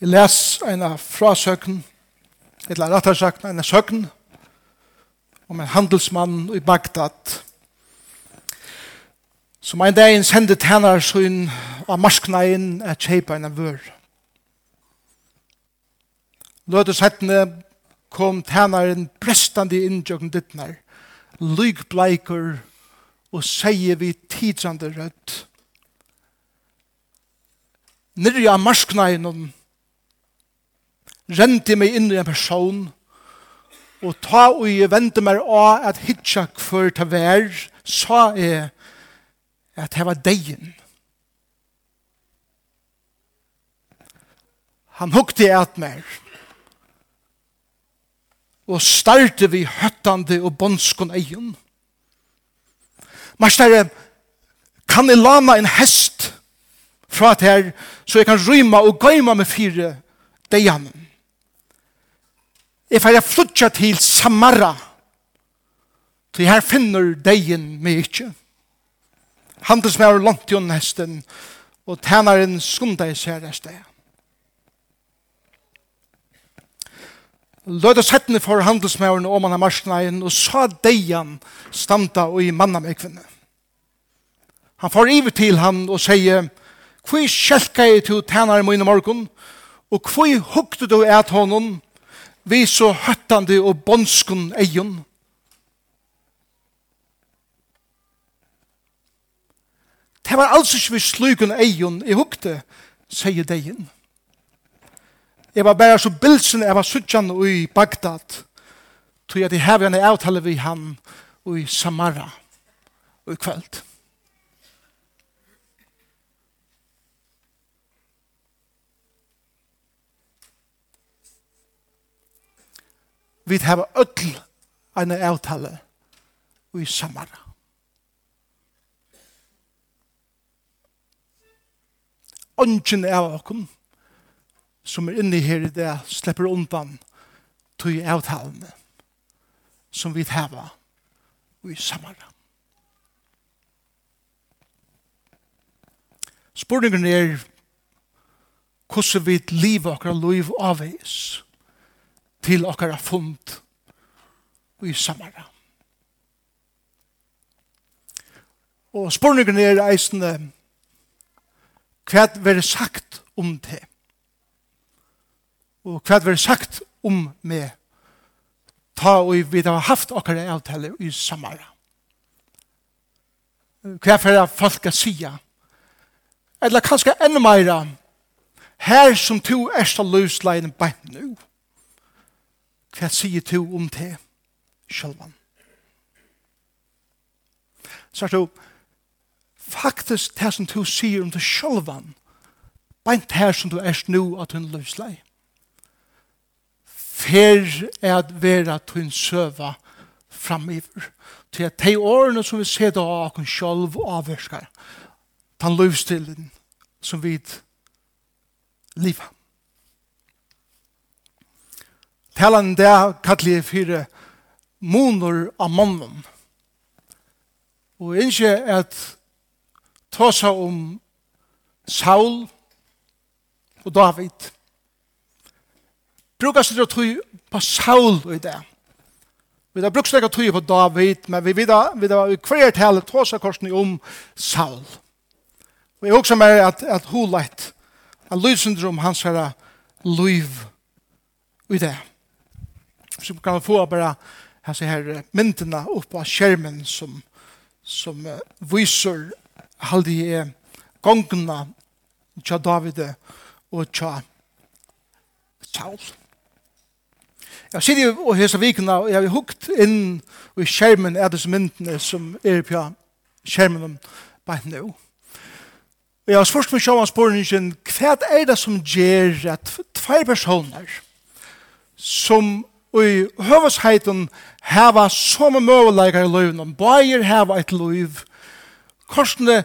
Jeg les en frasøkken, eller rettere sagt en søkken, om en handelsmann i Bagdad, som en dag sendte tæner sin av marskneien er kjeipa en av vør. Løtes hettene kom tæneren brestande innjøkken dittnar, lygbleiker og sier vi tidsande rødt. Nyrja marskneien om rente meg inn i en person, og ta og jeg vente meg av at hitja hver ta vær, sa jeg at det var degen. Han hukte at meg, og starte vi høttande og båndskon egen. Marstere, kan jeg lana en hest fra det her, så jeg kan ryma og gøyma med fire deianen? Jeg får flytja til Samara. Til her finner deien meg ikke. Handelsmæver langt jo nesten, og tænaren skunda i sær et sted. Løyde settene for handelsmæren og han av marsneien, og sa deian standa og i manna med kvinne. Han får iver til han og sier, «Hvor skjelka jeg til tænaren min i morgen, og hvor hukte du et honom, vi så høttande og båndskun eion. Det var altså ikke vi slukun eion i hukte, sier deien. Jeg var bare så bilsen, jeg var suttjan i Bagdad, tog jeg til hevjane avtale vi han i Samara i kveld. vi har öll en avtale i Samara. Ongen av okken som er inne her i det slipper undan til avtalene som vi har i Samara. Spurningen er hvordan vi lever akkurat liv avveis til okkara fund i Samara. Og spurningen er eisende hva er sagt om det? Og hva er sagt om meg? Ta og vi har haft okkara avtale i Samara. Hva er folk å si? Eller kanskje enda meira her som to ersta løsleien beint nu. Hva Hva sier du om det sjølvan? Så er du, faktisk det som du sier om det sjølvan, beint her som du er nå at hun løslei. Fer er at vera at hun søva framiver. Til at de årene som vi ser da av hun sjølv avverskar, den løvstillen som vi liva. Talan der kalli jeg fire monor av mannen. Og ikke at ta seg om Saul og David. Brukar seg til å tog på Saul i det. Vi har brukt slik å tog på David, men vi vet at i hver tale ta seg korsene om Saul. Og jeg også mer at, at hun leit at lydsyndrom hans her liv i det så kan få bara här så här myntena upp på skärmen som som uh, visar all de gångna tja David och tja Saul. Jag ser ju och hesa vikna och jag har hukt in i skärmen är det som myntena som är på skärmen på nu. Og jeg har spørst meg sjåan spørningen, hva er det som gjør at tvær personer som i høvesheiten heva som møveleiker i løven, og bæger heva et løv. Korsene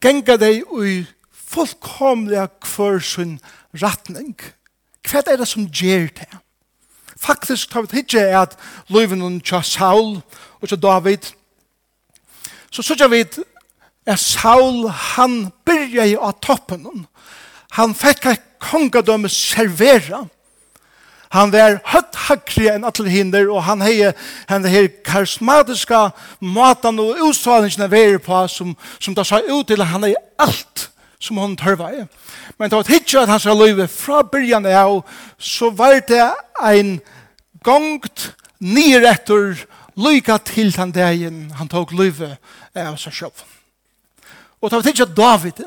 genga deg i fullkomlige hver sin. Hva er det som gjør det? Faktisk tar vi ikke at løven tja Saul og tja David, så sier vi at Saul, han byrja i av toppen. Han fikk et kongadømme servera. Han Han var høtt hakri enn atle hinder, og han hei henne her karismatiska matan og utstrålingene veri på, som, som da sa ut til han hei alt som hon tørva i. Men det var hitje at han sa løyve fra byrjan av, så var det ein gongt nyrettur lyka til den dagen han tog løyve av seg sjøv. Og det var hitje at David,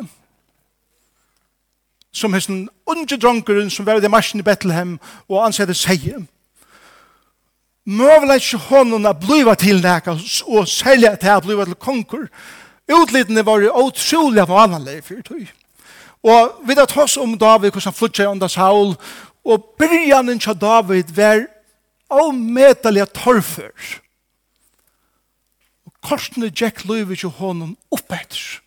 som hesten unge dronkeren som var i marsjen i Bethlehem og ansette seg. Møvla ikke hånden å bliva til nækka og selja til å bliva til konkur. Utlidene var jo utrolig av annerledes for tog. Og vi da tås om David, hvordan han flyttet under Saul, og byrjanen til David var avmetelig torfer. Og korsene gikk løyve til hånden oppetter.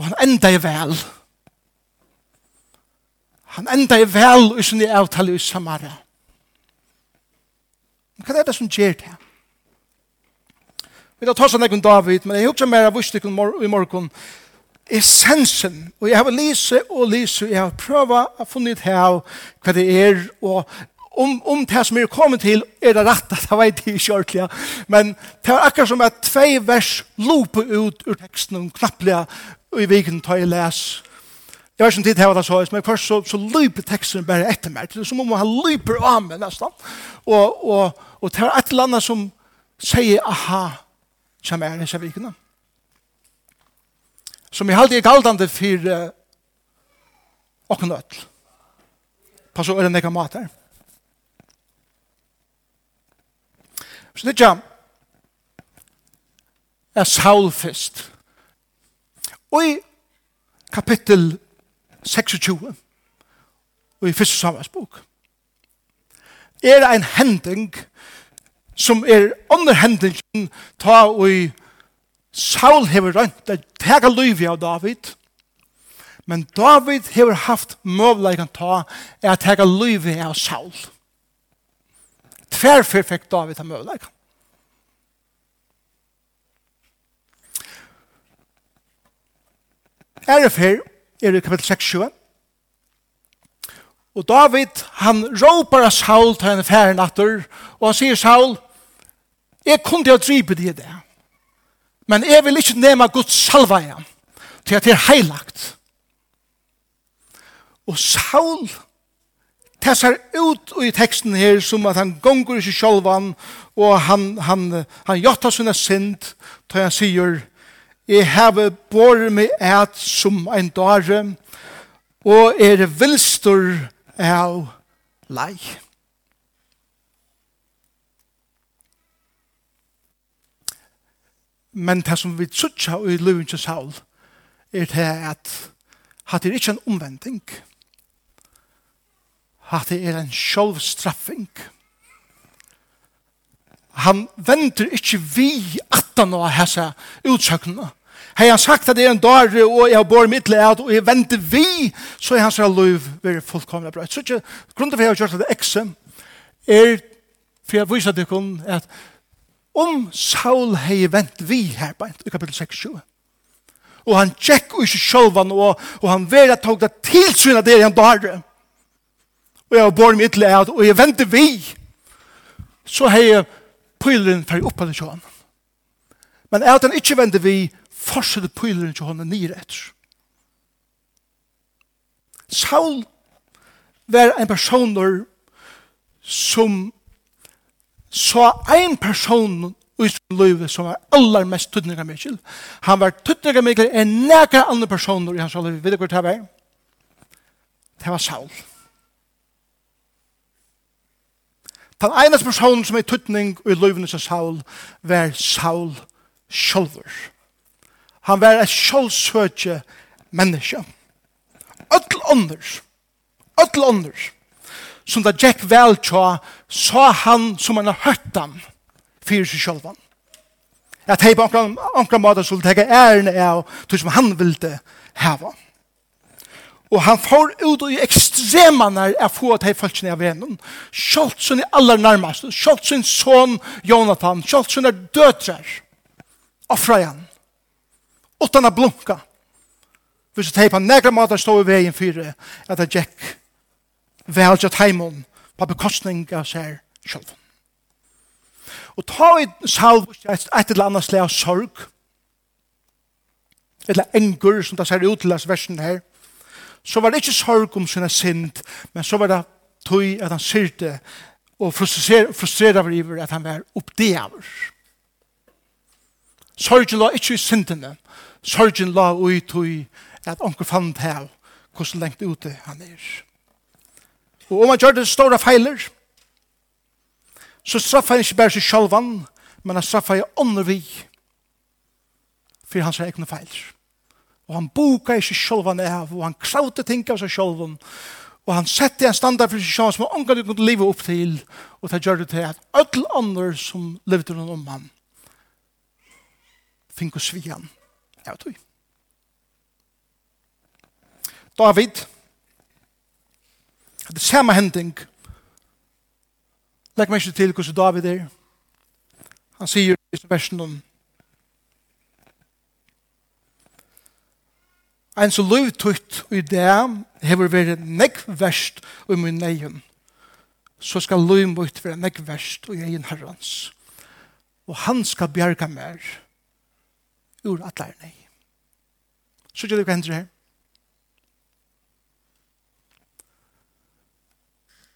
Og han enda i vel. Han enda i vel i sin avtale i Samara. Men hva er det som gjør det? Vi tar ta sånn ekon David, men jeg husker mer av vustikken i morgen. Essensen, og jeg har lise og lise, jeg har prøva å funne ut her hva det er, og om, om det som er kommet til, er det rett at jeg vet ikke ordentlig, men det er akkurat som at tvei vers loper ut ur teksten og knapplega og i viken tar jeg les. Jeg vet ikke om tid hva det så, men først så, så løper teksten bare etter meg. Det er som om han løper av meg nesten. Og, og, og det er et eller annet som sier aha, som er disse vikene. Som jeg alltid er galdende for uh, åkken øtl. Pass over en ekka mat her. Så det er ikke er Saul først. Og i kapittel 26 og i første samarbeidsbok er ein hending som er under hendingen ta og i Saul hever rønt det tega lyvi av David. Men David hever haft møvleikan ta er tega lyvi av Saul. Tverfer fikk David av møvleikan Ærefer er i kapitel 6-7. Og David, han råpar av Saul til henne færre natter, og han sier Saul, jeg kunne ha dripet i det, men jeg vil ikke nema Guds salva igjen, til at det er heilagt. Og Saul, det ser ut i teksten her som at han gonger ikke seg sjálvan og han, han, han jottar sina synd til han sier Jeg har båret meg et som en dare, og er vilstor av lei. Men det som vi tsutsa i Løven til saul, er det at hatt er ikke en omvending. Hatt er en sjølvstraffing. Han venter ikke vi at han har hese utsøkene. Hei han sagt at det er en dag, og jeg har båret mitt leid, og jeg venter vi, så er hans liv være fullkomlig bra. Så ikke, grunnen til at jeg har gjort det ekse, er, for jeg viser dere at om Saul hei vent vi her på i kapittel 6 og han tjekk og ikke sjølvan, og, og han vera tog det tilsyn syna det er en dag, og jeg har båret mitt leid, og jeg venter vi, så hei pylen fyrir oppa det sjåan. Men er at han ikke venter vi, forsøde pyleren til hånden nye etter. Saul var en person som så en person i sin liv som var aller mest tydninga Mikkel. Han var tydninga Mikkel en nekka andre personer i hans liv. Vet du hva det var? Det var Saul. Den eneste personen som er tydning i livet som Saul var Saul sjølver. Saul Han var et sjålsøkje menneske. Øtl ånders. Øtl ånders. Som da Jack vel tja, sa han som han har hørt ham fyrir seg sjølvan. At hei på ankra måte skulle tega ærene av det som han ville heva. Og han får ut i ekstremene av få at hei folkene av vennom. Sjoltsen er aller nærmast. Sjoltsen son Jonathan. Sjoltsen er døtrar. Offra igjen utan att blunka. Hvis jeg på negra måter stå i veien for at jeg gikk velja teimen på bekostning av seg selv. Og ta i salv et, eller annet slag av sorg, eller engur som det ser ut til versen her, så var det ikke sorg om sina synd, men så var det tog at han syrte og frustrerade over iver at han var oppdeaver. Sorgen la ikke i syndene, Sorgen la ui tui at onker fann hev hvordan lengt ute han er. Og om han gjør det store feiler, så straffa han ikke bare seg sjálvan, men han straffa han ånder vi for hans egne feiler. Og han boka ikke sjálvan av, og han krauta ting av seg sjálvan, og han sette en standard for seg sjálvan som han omgang kunne leve opp til, og det gjør det til at alle andre som levde rundt om han, finko svian av tog. David, det samme hending, legg meg ikke til hvordan David er. Han sier i versen om Ein så løvtutt i det hever vært nekk verst i min egen, så skal løvmutt være nekk verst i egen herrens. Og han skal bjerga mer ur at atleir nei. Så gjør det hva hender her.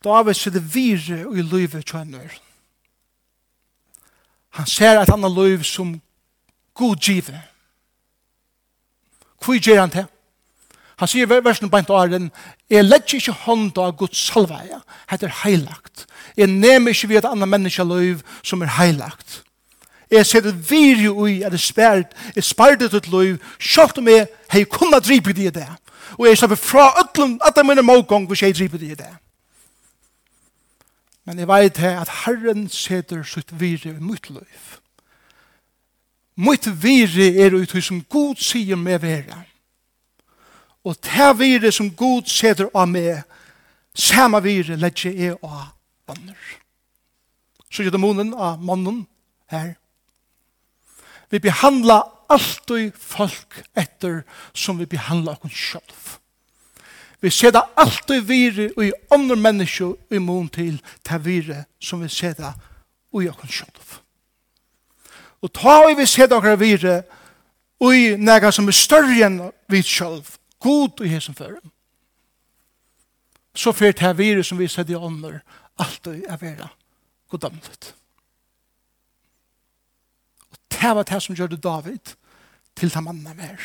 David sitter vire i livet kjønner. Han ser et annet liv som god give. Hvor gjør han til? Han sier i versen på en den, jeg legger ikke hånd av Guds salveie, det er heilagt. Jeg nemer ikke ved et annet menneske liv som er heilagt. Jeg ser det virje ui at jeg spært, jeg spært det til liv, sjalt om jeg hei kunna dripe det i det. Og jeg slipper fra ötlum at jeg minner mågong hvis jeg dripe det i det. Men jeg vet her at Herren setter sitt virje i mitt liv. Mitt virje er ut som god sier med vera. Og det virje som god setter av meg, samme virje legger jeg av ånder. Så gjør det munnen av mannen her. Vi behandla alltid folk etter som vi behandla oss sjálf. Vi ser det alltid vire og i andre mennesker i mån til det vire som vi ser det og i oss sjálf. Og ta vi vi ser det akkurat vire og i nega som er større enn vi sjálf, god og hesen føren. Så fyrir her vire som vi ser det i ånder, alltid er vera goddamlet. Det var det som gjør David til ta mannen mer.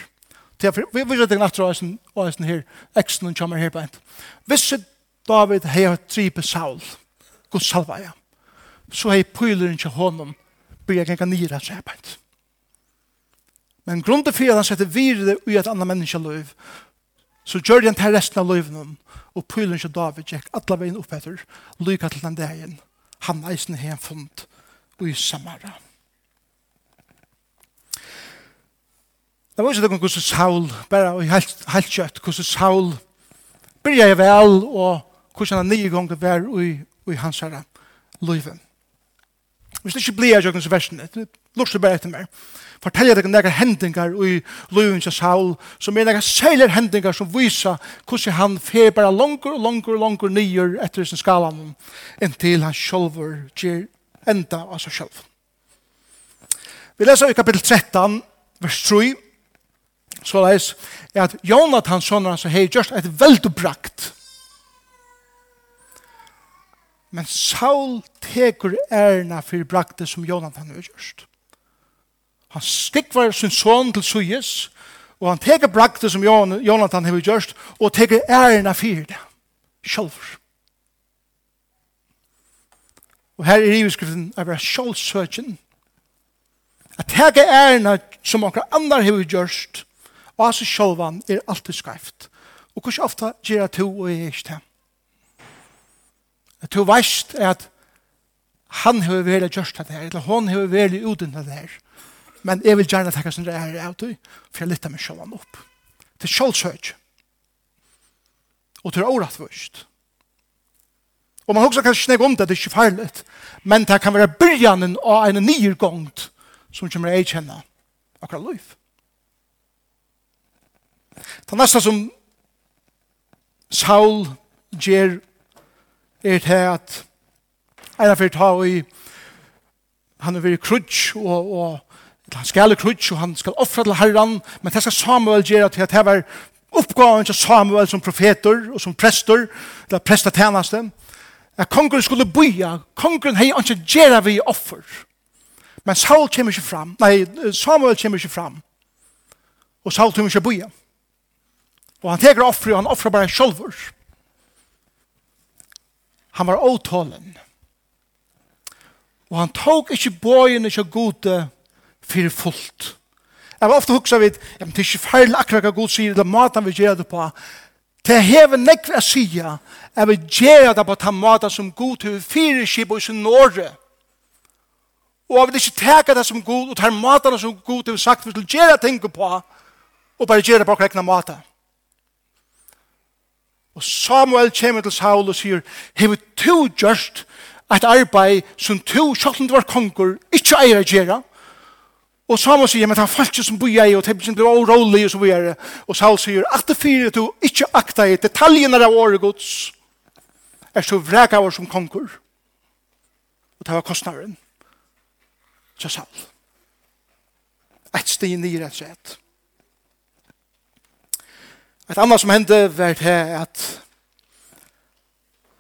Det vi vil rette natt røysen og røysen her, eksen og kommer her på en. Hvis David har tripe Saul, god salva ja, så har pyleren til honom blir jeg ikke nira seg på en. Men grunden for at han setter virre i et annet menneske liv, så gjør han til resten av løyven og pyleren til David gikk alle veien opp etter, lykka til den dagen, han eisen har en fund i Samara. Det var ikke noen hvordan Saul, bare i helt kjøtt, hvordan Saul byrja jeg vel, og hvordan han nye ganger var i, i hans herre løyve. Hvis det ikke blir jeg jøkken som versen, lort det bare etter meg. Fortell deg noen hendingar i løyven til Saul, som er noen særlige hendingar som viser hvordan han fer bare langer og langer og langer nye etter sin skalan, inntil han sjølver gjør enda av seg selv. Vi leser i kapittel 13, vers 3, så leis, er at Jonathan sonar hans hei gjørst et veldig brakt. Men Saul teker ærna fyrir brakte som Jonathan har gjort. Han stikvar sin son til suyes, og han teker brakte som Jonathan har gjort, og teker ærna fyrir det. Sjølver. Og her er iverskriften av er sjølvsøkjen. At teker ærna som okkar andre har gjørst, og hans sjølvan er alltid skreift. Og hvordan ofta gjør jeg to og jeg ikke det? To veist er at han har vært gjørst det her, eller hon har vært uten det her. Men jeg vil gjerne takke det er av det, for jeg lytter meg sjølvan opp. Til sjølvsøk. Og til først. Og man også kan snakke om det, det er ikke farlig. Men det kan være byrjanen av en nyrgångt som kommer jeg kjenne akkurat liv. Det neste som Saul gjør er til at en av ta i han er veldig krutsk og, og han skal krutsk og han skal offre til herren men det skal Samuel gjøre til at det var uppgaven til Samuel som profeter og som prester eller prester tjeneste, at kongren skulle boja kongren hei ikke gjøre vi offer. Men Saul kommer ikke fram nei Samuel kommer ikke fram. Og Saul kommer ikke boja Og han teker offre, og han offrer bare sjolver. Han var åtålen. Og han tok ikke bøyen ikke gode for fullt. Jeg var ofte huksa vid, ja, men det er ikke feil akkurat hva god sier, det er maten vi gjør det på. Det er hever nekve å si, jeg vil gjøre det på den maten som god til fire skip og sin nåre. Og jeg vil ikke teke det som god, og ta maten som god til sagt, vi vil gjøre ting på, og bare gjøre det på krekna maten. Og Samuel kommer til Saul og sier, «Hever to gjørst et arbeid som to sjokklende var konger ikke eier å gjøre?» Og Samuel sier, men det er folk som bor ei, og det ble årolig og så videre. Og Saul sier, at det fyrer du ikke akta i detaljene av året gods, er så vrek av som konger. Og det var kostnaren. Så Saul. Et sted nye rett sett. Et annet som hendte var det at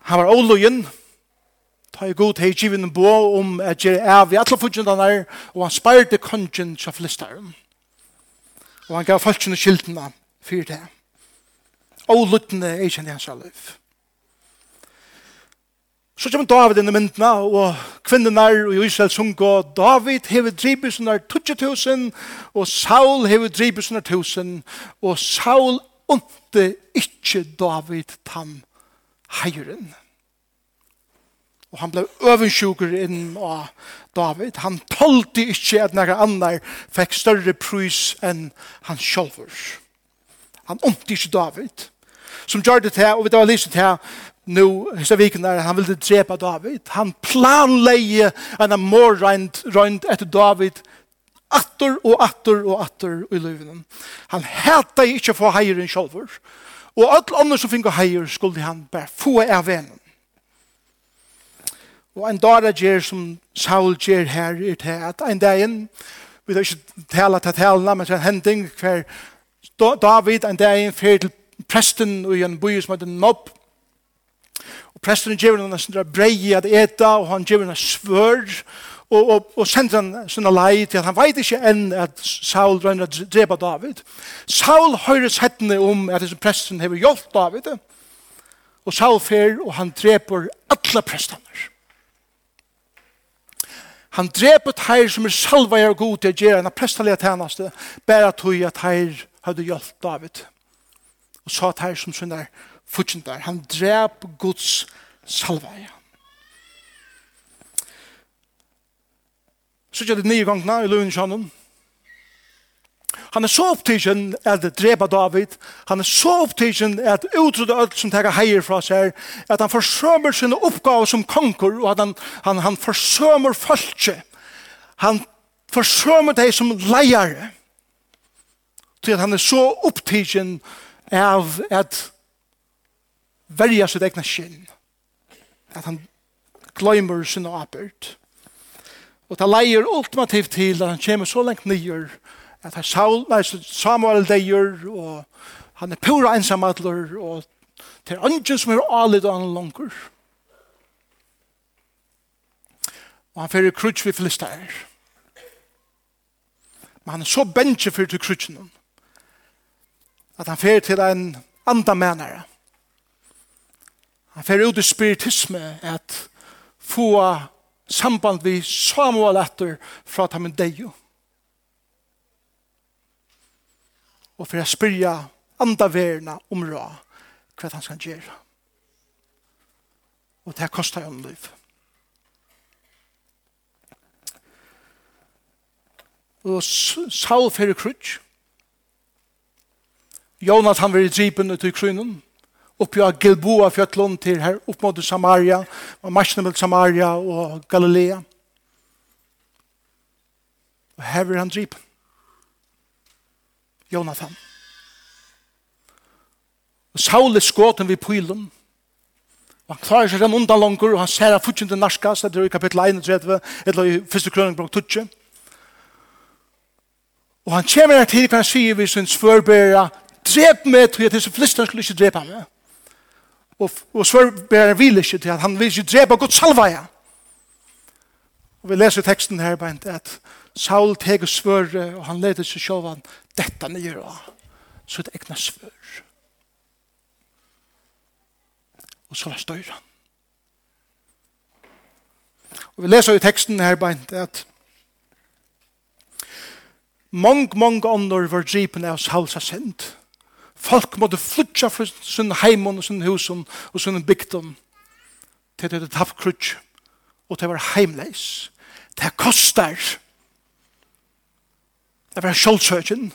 han var åløyen, ta i god hei givet en bo om at jeg er av i alle fudgjendene og han sparte kongen til flestaren. Og han gav falskene skiltene for det. Åløyene er kjent i hans liv. Så kommer David inn i myndene, og kvinnerne og Israel sunga, David hever drivbusene 20 000, og Saul hever drivbusene 1000, og Saul Onte ikkje David tam heiren. Og han ble øvensjuker inn av David. Han tålte ikkje at noen annar fikk større prys enn han sjolver. Han onte ikkje David. Som gjør det til, og vi tar lyset til, nu, hessa viken der, han ville drepa David. Han planleie en morrøynd etter David atter og atter og atter i løyvenen. Han hæta ikke få heieren sjolver. Og alle andre som finner heier skulle han bare få av vennen. Og en dag er det som Saul gjør her i det at en dag inn, vi har ikke tala til talene, men det er en hending hver David en dag inn fer til presten i en by som heter Nob. Og presten gjør henne en sånn brei at eta, og han gjør henne svør, og og, og, og sender han sånne lei til at han vet ikke enn at Saul drønner å drepe David. Saul høres hettene om at disse presten har gjort David. Og Saul fer og han dreper alle prestene. Han dreper teir som er salva er god til å gjøre en prestalige tjeneste, bare tog at teir hadde hjulpet David. Og sa teir som sånne der, Han drep Guds salvaja. Så gjør det nye gangene i løven kjønnen. Han er så opptidsen at drepa David. Han er så opptidsen at utrydde alt som tar heier fra seg. At han forsømer sine oppgaver som konkur. og at han, han, han forsømer folket. Han forsømer deg som leier. Til at han er så opptidsen av at verja sitt egna skinn. At han gløymer sin oppgjørt. Og det leier ultimativt til at han kommer så lengt nyer, at han Saul, nei, Samuel deier, og han er pura ensamadler, og det er andre som er alit og han langer. Og han fyrir krutsk vi filister. Men han er så bensje fyrir til krutskenen, at han fyrir til en andre menere. Han fyrir ut i spiritisme, at få samband vi Samuel etter fra at han deio. Og for å spyrja andre verna om ra hva han skal gjøre. Og det kostar jo en liv. Og Saul fyrir krutsk. Jonathan var i dripen ut i krynen oppi av Gilboa fjötlån til her, opp mot Samaria, og marsjene mot Samaria og Galilea. Og her vil han dripen. Jonathan. Og Saul er skåten ved pylen. Og han klarer seg den undan langer, og han ser at fortjent den Narska, så det er i kapittel 31, eller i første krønning på 12. Og han kommer her til hva han sier ved sin svørbæra, drep meg, tror jeg til så flest han skulle ikke drepa meg og, og svørbæren vil ikke til at han vil ikke drepa Guds salvaja. Og vi leser teksten her beint at Saul teger svøre og han leder seg sjåvan dette nye så det egna svør. Og så la støyre han. Og vi leser i teksten her beint at Mong, mong ånder var dripen av Sauls synd. Folk måtte flytja fra sin heimen og sin husen og sin bygdom til det tapp krutsk og det var heimleis. Det kostar. Det var sjålsøkjen.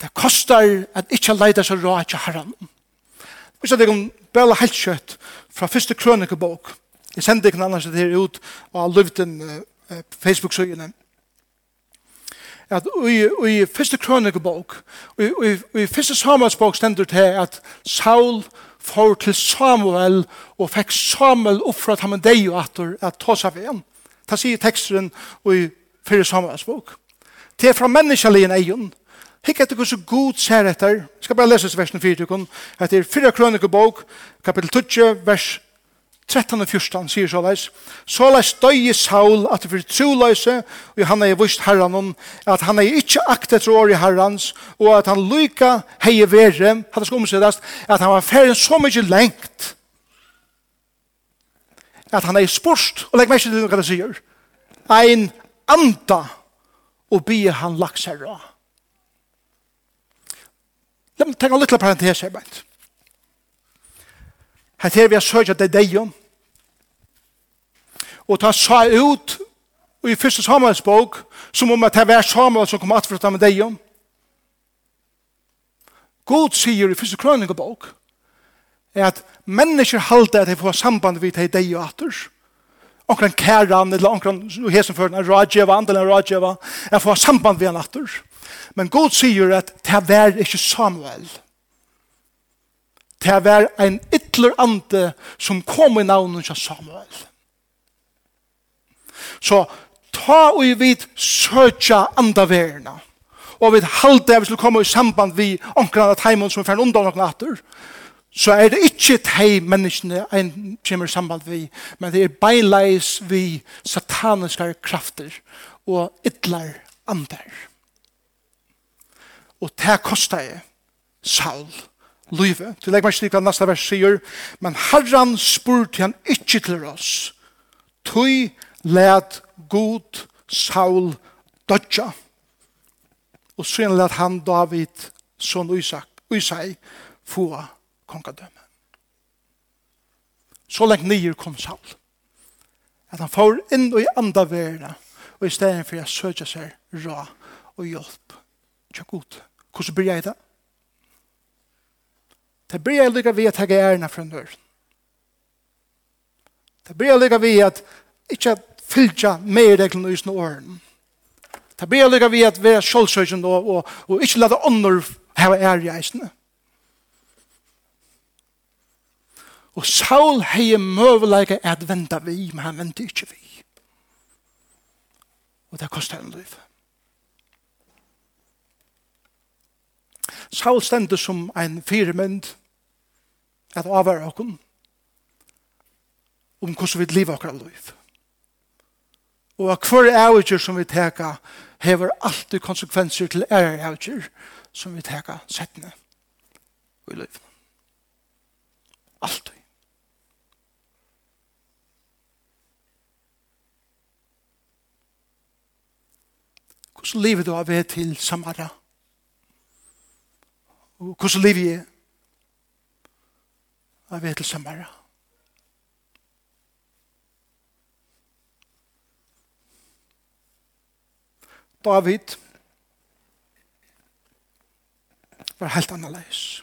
Det kostar at ikkje leida seg råd til herran. Hvis jeg kan bæla helt kjøtt fra første krønikebok. Jeg sender ikke en annars det her ut og har av Løvden Facebook-søgjene at i, i første krønikebok, i, i, i første Samuelsbok stender til at Saul får til Samuel og fikk Samuel opp oppfra at han deg og at at ta seg ved. ham. Det sier teksten i første Samuelsbok. Det er fra menneskeligen egen. Hikk etter hvordan god ser etter. Jeg skal bare lese versen 4. Det er 4 krønikebok, kapittel 20, vers 13 og 14 sier så leis, så leis døye Saul at det fyrir troløse, og han er vist herran om, at han er ikke aktet tro år i herrans, og at han lyka heie vere, at det skal omsettast, at han var ferien så mykje lengt, at han er spurst, og legg meg ikke til hva det sier, ein anda, og bie han laks herra. La meg tenke en liten parentes her, bare. Her her vi har søgt at det er deg om. Og ta sa ut i første Samuels bok, som om at det var Samuel som kom at for å ta med deg om. God sier i første krøningebok er at mennesker halte at de får samband vid til deg og atter. Onkran kæran, eller onkran hesenføren, en rådgjeva, andelen en rådgjeva, jeg får samband vid en atter. Men God sier at det var ikke Samuel. Det var en ötlur ande som kom i navnet av Samuel. Så ta og vid søtja andaverna og vid halde jeg vil komme i samband vi omkring av teimen som er ferdig undan og natter så er det ikke tei menneskene en kommer i samband vi men det er beileis vi sataniske krafter og ytler andar og det kostar jeg salg livet. Til legg meg slik til neste vers sier, men Herran spurte han ikke til oss. Tøy let god Saul dødja. Og så let han David son Isak, Isai få kongadømme. Så lengt nye kom Saul. At han får inn i andre verden og i stedet for jeg søker seg rå og hjelp. Tja god. Hvordan blir jeg det? Det blir jeg lykke ved at jeg er ærene fra nør. Det blir jeg lykke ved at ikke fylgja mer reglene i sånne årene. Det blir jeg lykke ved at vi er sjølsøkjende og, og, og ikke lade ånder hava ære i eisene. Og Saul hei møvleika at venda vi, men han venda ikke vi. Og det kostar en liv. Saul stendur som ein firemynd at avvara okkur om hvordan vi lever okra liv. Og at hver avgjør som vi teka hever alltid konsekvenser til ære avgjør som vi teka settene i liv. Alltid. Hvordan lever du av det til Samara? Samara? Og hvordan liv jeg er? Jeg vet til sømmere. David var helt annerledes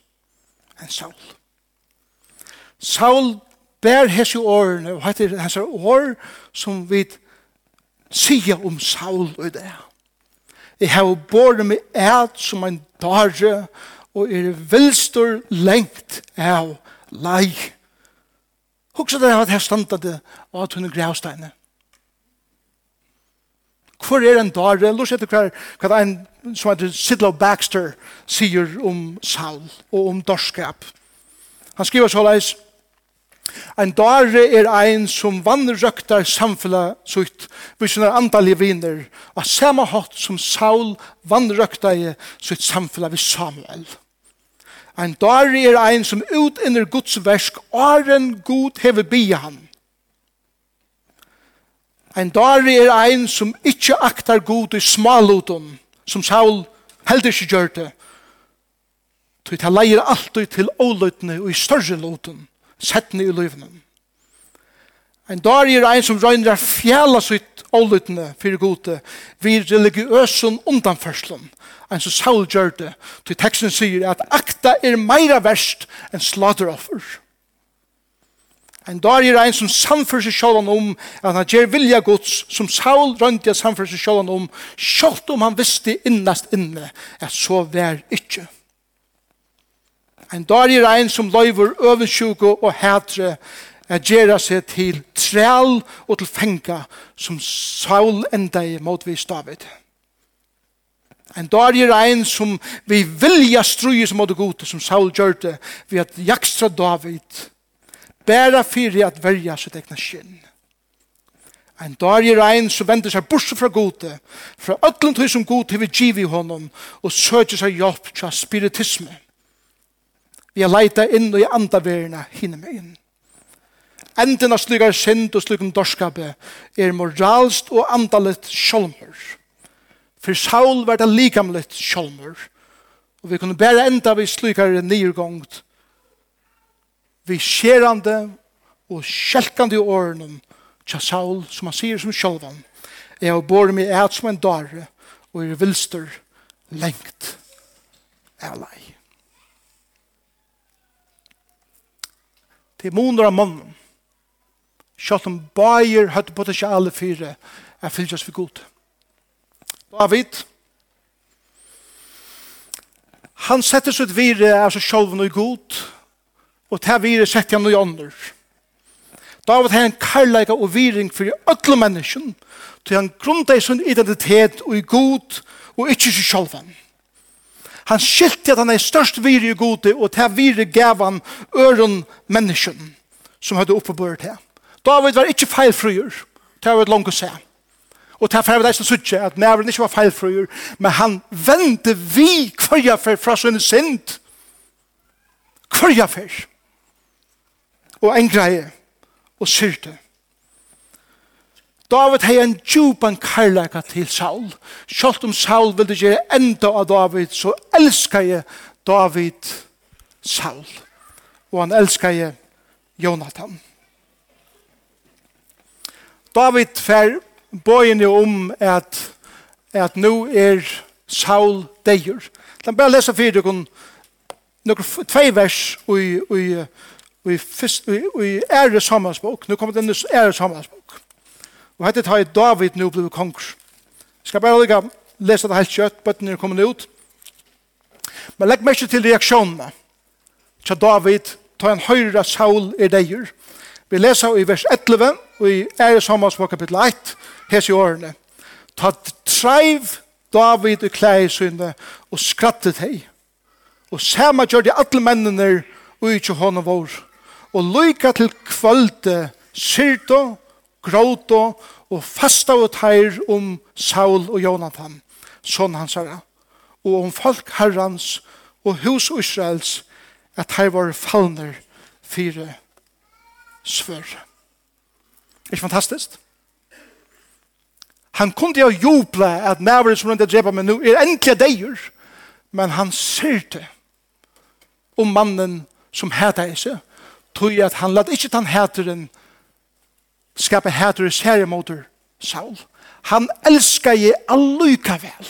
enn Saul. Saul bær hese årene, og hette hese år som vi sier om Saul og det. Jeg har båret meg et som en dare, og er vilstor lengt av lei. Hugsa det at her standa det av tunne er grævsteine. Hvor er en dare? Lurs etter hver, hva en som heter Sidlow Baxter sier om Saul og om dorskap. Han skriver så leis Ein dare er ein som vannrøktar samfunnet sutt vi sina andalige viner og samme hatt som Saul vannrøktar sutt samfunnet vi Samuel. Samuel. Ein dårlig er ein som utinner Guds versk, åren god hever bia han. Ein dårlig er ein som ikkje aktar god i smalutun, som Saul heldig ikkje gjør det. Så det leier alltid til ålutne og i større lutun, settene i løyvnen. En dag er ein som røyner fjæla sitt ålutne fyrir gode vi religiøsen undanførselen en som Saul gjør det til teksten sier at akta er meira verst enn slateroffer. En dag er ein som samfører seg sjålan om at han gjør vilja gods som Saul rønte jeg samfører seg sjålan om sjålt om han visste innast inne at så vær ikkje. En dag er ein som løyver øvensjuko og hætre at gjøre seg til træl og til fenga som Saul enda i motvis David. En dag er en som vi vilja struje som måtte gode, som Saul gjør det, ved at jakstra David bæra fyrir at verja sitt egna skinn. En dag er en som vender seg borse fra gode, fra ötlund høy som gode vil giv i honom, og søker seg hjelp til spiritisme. Vi har leita inn og i andaverina hinne med inn enden av slikar synd og slikum dorskape er moralst og andalet sjolmer. For Saul var det likamlet sjolmer. Og vi kunne bare enda vi slikar nirgångt vi skjerande og skjelkande i årene tja Saul, som han sier som sjolvan. er å bor meg et som en dare og er vilster lengt er lei. Det er måneder av mannen Sjalt om bæger høyde potensiale fire er fylgjørs for god. David, han setter sitt vire av seg sjolven og god, og til vire setter han noe ånder. David har en karlæga og viring for alle mennesken, til han grunda sin identitet og i god, og ikke seg sjolven. Han skilte at han er størst vire i gode, og til vire gav han øren mennesken, som hadde oppebørt her. David var ikke feilfrøyer. Det har et langt å se. Og det er ferdig som sier at nævren ikke var feilfrøyer, men han vendte vi hverja for fra sin synd. Hverja for. Og en greie, og syrte. David hei en djupan karlaka til Saul. Sjalt om Saul ville gjøre enda av David, så elskar jeg David Saul. Og han elskar jeg Jonathan. Jonathan. David fer bøyene om at, at nå er Saul deir. La meg bare lese fyrir dere noen tvei vers i, i, i, fyrst, i, i æres sammannsbok. Nå kommer denne ære sammannsbok. Og hette tar David nå ble konger. Jeg skal bare lika lesa det helt kjøtt, bøttene er kommet ut. Men legg meg ikke til reaksjonene. Så David tar en høyre Saul er deir. Vi leser i vers 11 og i Æresammans på kapittel 1 hese i årene. Ta treiv David i klæg og skrattet hei. Og sama gjør de alle mennene og ikke hånda vår. Og lyka til kvölde syrto, gråto og fasta og teir om Saul og Jonathan, sånn han herre. Og om folk herrans og hus Israels at her var fallner fire svør. Ikke fantastisk? Han kunne jo juble at nævren som rundt drepa meg nå er endelig deir, men han ser det om mannen som hæta i seg, tog at han lad ikke den hæteren skape hætere seriemotor Saul. Han elskar je alluka vel.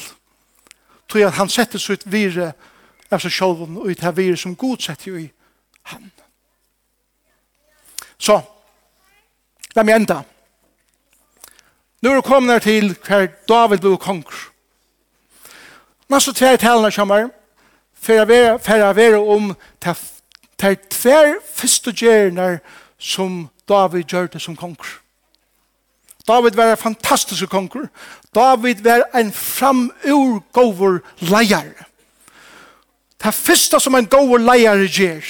Tog at han sette ut vire av seg sjolven og ut her vire som god sette jo i han. Så, la meg enda. Nå er det kommet til hver David ble konger. Nå så tre talene kommer, for å være for å være om til tver første gjerne som David gjør det som konger. David var en fantastisk konger. David var en framurgåver leier. Det første som en gåver leier gjør,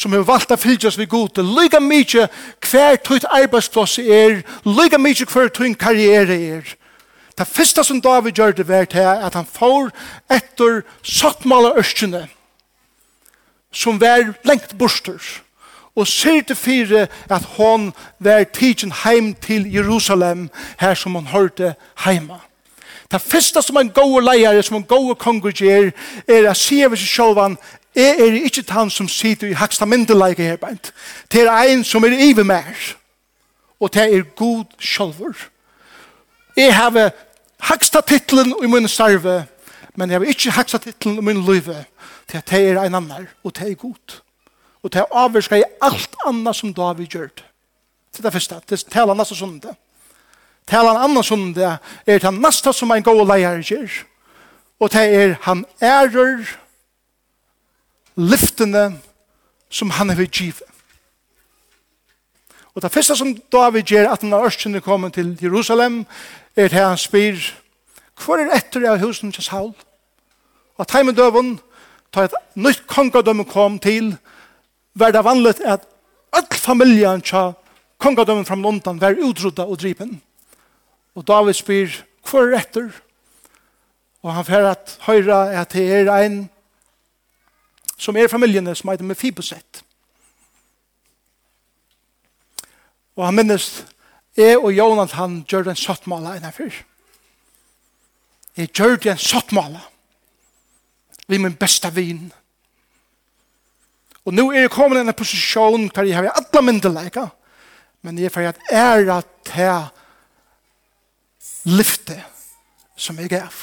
som har valgt å fylgjast vi god til, lyga mykje hver tøyt arbeidsplass er, lyga mykje hver tøyt karriere er. Det første som David gjør det vært er at han får etter sattmala ørskjene som var lengt borster og sier til fire at hon var tidsen heim til Jerusalem her som han hørte heima. Det første som en god leier, som en god konger gjør, er å si av seg selv Jeg er ikke han som sitter i haksta myndelaget her bænt. Det er en som er ive mer. Og det er god sjølver. Jeg har haksta titlen i min starve, men jeg har ikke haksta titlen i min løyve. Det er en annan, og det er god. Og det er avvirska i alt annet som David gjør det. Det er første, det er tala nasta sunde. Tala annan sunde er det nasta som en god leier gjør. Og det er han ærer, lyftene som han har givet. Og det første som David gjør at han har ørskjene kommet til Jerusalem, er til han spyr, hvor er etter av husen til Saul? Og at heimen døven, da et nytt kongadømme kom til, var det vanlig at all familien til kongadømmen fra London var utrydda og dripen. Og David spyr, hvor er etter? Og han får at høyre at det er en som er familjene som heter Mefiboset. Og han minnes, jeg og Jonas han gjør en sottmåla innenfor. Jeg gjør en sattmala. vi min beste vin. Og nå er jeg kommet i en posisjon hvor jeg har alle myndelæka, men jeg er for at æra til lyfte som jeg gav.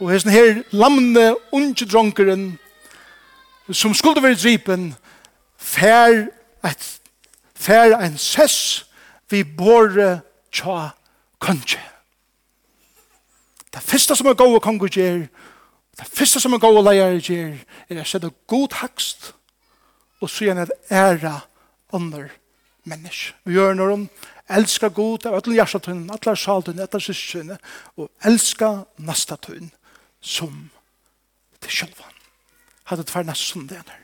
Og hesten her lamne unge dronkeren som skulle være dripen, fær, et, fær en sess vi båre tja kanskje. Det første som er gode konger gjør, det første som er gode leier gjør, er å sette god hakst og så gjerne æra under mennesk. Vi gjør når de elsker god av alle hjertetøyene, alle saltøyene, alle syskjøyene, og elsker neste tøyene som til sjølvann hadde det vært nesten det der.